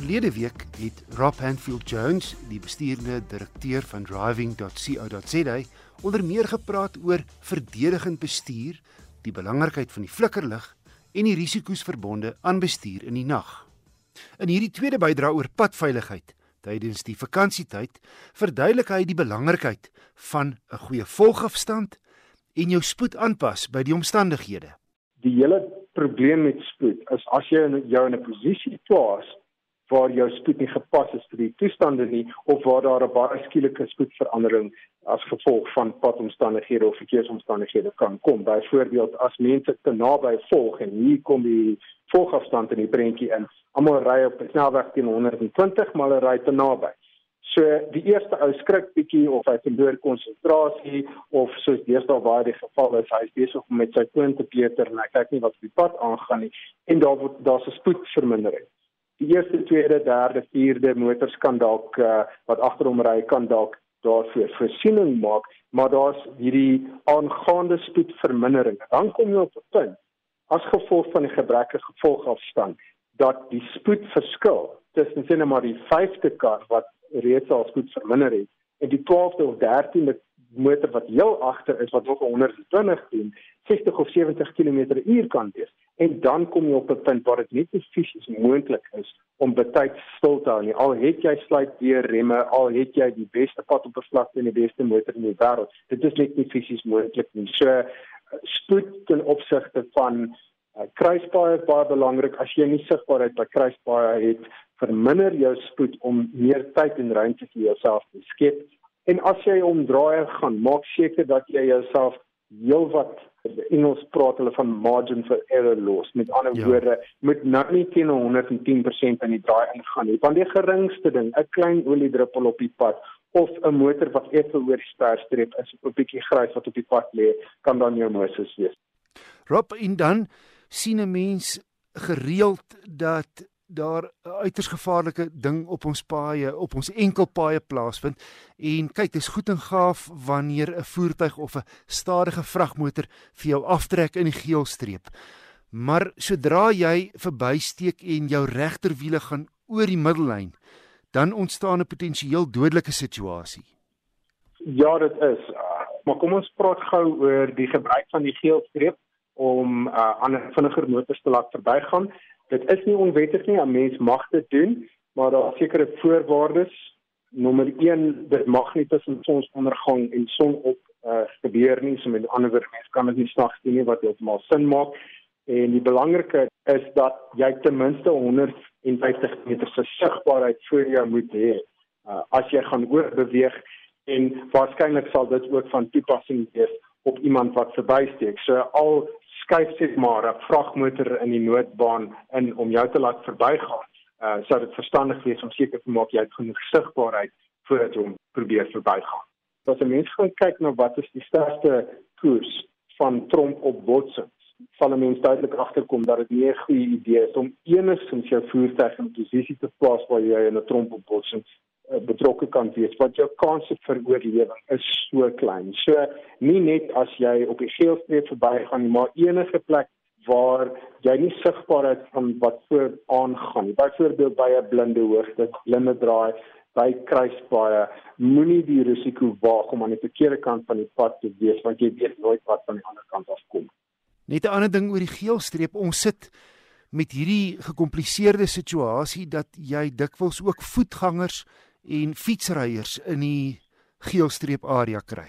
Verlede week het Rob Hanfield Jones, die bestuurende direkteur van driving.co.za, onder meer gepraat oor verdedigend bestuur, die belangrikheid van die flikkerlig en die risiko's verbonde aan bestuur in die nag. In hierdie tweede bydrae oor padveiligheid tydens die vakansietyd, verduidelik hy die belangrikheid van 'n goeie volgafstand en jou spoed aanpas by die omstandighede. Die hele probleem met spoed is as jy jou in 'n posisie plaas waar jou spoed nie gepas is vir die toestande nie of waar daar 'n baie skielike spoedverandering as gevolg van padomstandighede of verkeersomstandighede kan kom. Byvoorbeeld as mense te naby volg en hier kom die volgafstand in die prentjie in. Almal ry op 'n snelweg teen 120, maar hulle ry te naby. So die eerste ou skrik bietjie of hy verloor konsentrasie of soos deesdae waar die geval is, hy is besig om met sy foon te peter en hy kyk nie wat op die pad aangaan nie en daar word daar's 'n spoedvermindering die eerste, tweede, derde, vierde motors kan dalk uh, wat agter hom ry kan dalk daarvoor voorsiening maak, maar daar's hierdie aangaande spoedvermindering. Dan kom jy op 'n punt as gevolg van die gebrekkige gevolgafstand dat die spoedverskil tussen sien maar die 5de kar wat reeds al spoed verminder het en die 12de of 13de motor wat heel agter is wat nog 120 doen, 60 of 70 km/h kan wees en dan kom jy op 'n punt waar dit net nie fisies moontlik is om betyds stil te hou nie. Al het jy sluit deur remme, al het jy die beste pad op vlakte en die beste motor in die wêreld, dit is net nie fisies moontlik nie. So spoed ten opsigte van uh, kruispaaie is baie belangrik. As jy nie sigbaarheid by kruispaaie het, verminder jou spoed om meer tyd en ruimte vir jouself te skep. En as jy omdraai gaan, maak seker dat jy jouself heelwat Engels praat hulle van margin for error los. Met ander ja. woorde, moet nou nie teen 110% in die draai ingaan nie. Want die geringste ding, 'n klein oliedruppel op die pad of 'n motor wat effe oor die sperstreep is, 'n bietjie grys wat op die pad lê, kan dan jou Moses wees. Rob, en dan sien 'n mens gereeld dat daar 'n uiters gevaarlike ding op ons paaie, op ons enkelpaaie plaasvind. En kyk, dit is goed en gaaf wanneer 'n voertuig of 'n stadige vragmotor vir jou aftrek in die geelstreep. Maar sodra jy verbysteek en jou regterwiele gaan oor die middellyn, dan ontstaan 'n potensieel dodelike situasie. Ja, dit is. Maar kom ons praat gou oor die gebruik van die geelstreep om uh, ander vinniger motors te laat verbygaan dit is nie onwettig nie, 'n mens mag dit doen, maar daar is sekere voorwaardes. Nommer 1, dit mag nie tussen sonsondergang en sonop uh, gebeur nie, so met ander woorde, mens kan dit nie snags doen nie wat heeltemal sin maak. En die belangrike is dat jy ten minste 150 meter se sigbaarheid voor jou moet hê. Uh, as jy gaan oorbeweeg en waarskynlik sal dit ook van toepassing wees op iemand wat verbysteek. So al skuif sê maar 'n vragmotor in die noodbaan in om jou te laat verbygaan. Uh sou dit verstandig wees om seker te maak jy het genoeg sigbaarheid voordat jy hom probeer verbygaan. As 'n mens gaan kyk na wat is die sterkste koers van tromp op botsings, sal 'n mens duidelik agterkom dat dit nie 'n goeie idee is om enigstens jou voertuig in 'n posisie te plaas waar jy in 'n tromp op botsing betrokke kan wees want jou kanse vir oorlewing is so klein. So nie net as jy op die geelstreep verbygaan nie, maar enige plek waar jy nie sigbaar is van wat voor aangaan nie. Byvoorbeeld by 'n blinde hoogte, blinde draai, by kruispaaie, moenie die risiko waag om aan die verkeerde kant van die pad te wees want jy weet nooit wat van die ander kant af kom. Net 'n ander ding oor die geelstreep, ons sit met hierdie gekompliseerde situasie dat jy dikwels ook voetgangers en fietsryers in die geelstreep area kry.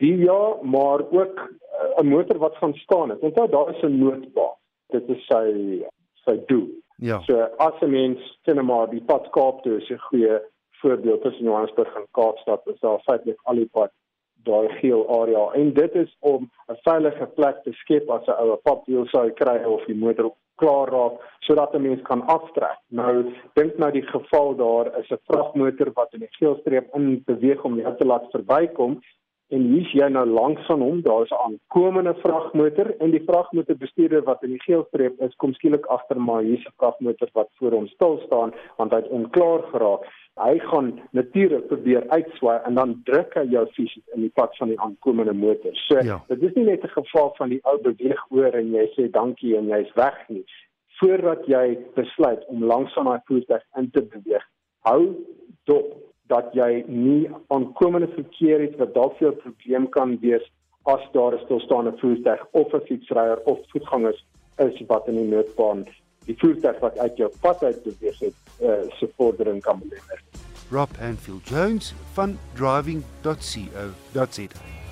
Die ja, maar ook eh, 'n motor wat gaan staan het. Onthou daar is 'n noodbaan. Dit is sy sy doel. Ja. So as 'n mens sien maar die pad Kaap toe is 'n goeie voorbeeld tussen Johannesburg en Kaapstad. Is daar feitelik al die pad daai geel area en dit is om 'n veilige plek te skep as 'n ou papwiel sou kry of die motor klaar raak sodat 'n mens kan aftrek. Nou dink nou die geval daar is 'n vragmotor wat in die geelstreep in beweeg om jou te laat verbykom en hier's jy nou langs van hom, daar is 'n aankomende vragmotor en die vragmotorbestuurder wat in die geelstreep is, kom skielik agter maar hier's 'n vragmotor wat voor hom stil staan want hy het onklaar geraak. Hy gaan natuurlik probeer uitswaai en dan druk hy jou fisies in die pad van die aankomende motor. So ja. dit is nie net 'n geval van die ou beweeg oor en jy sê dankie en jy's weg nie. voordat jy besluit om langs aan daai voertuig in te beweeg, hou dop dat jy nie aankomende verkeer het wat dalk vir jou probleem kan wees as daar 'n stilstaande voertuig of 'n fietsryer of voetgangers is wat in die noodbaan die voertuig wat uit jou pad uit beweeg het, uh, se vordering kan belemmer. Rob Anfield Jones van driving.co.za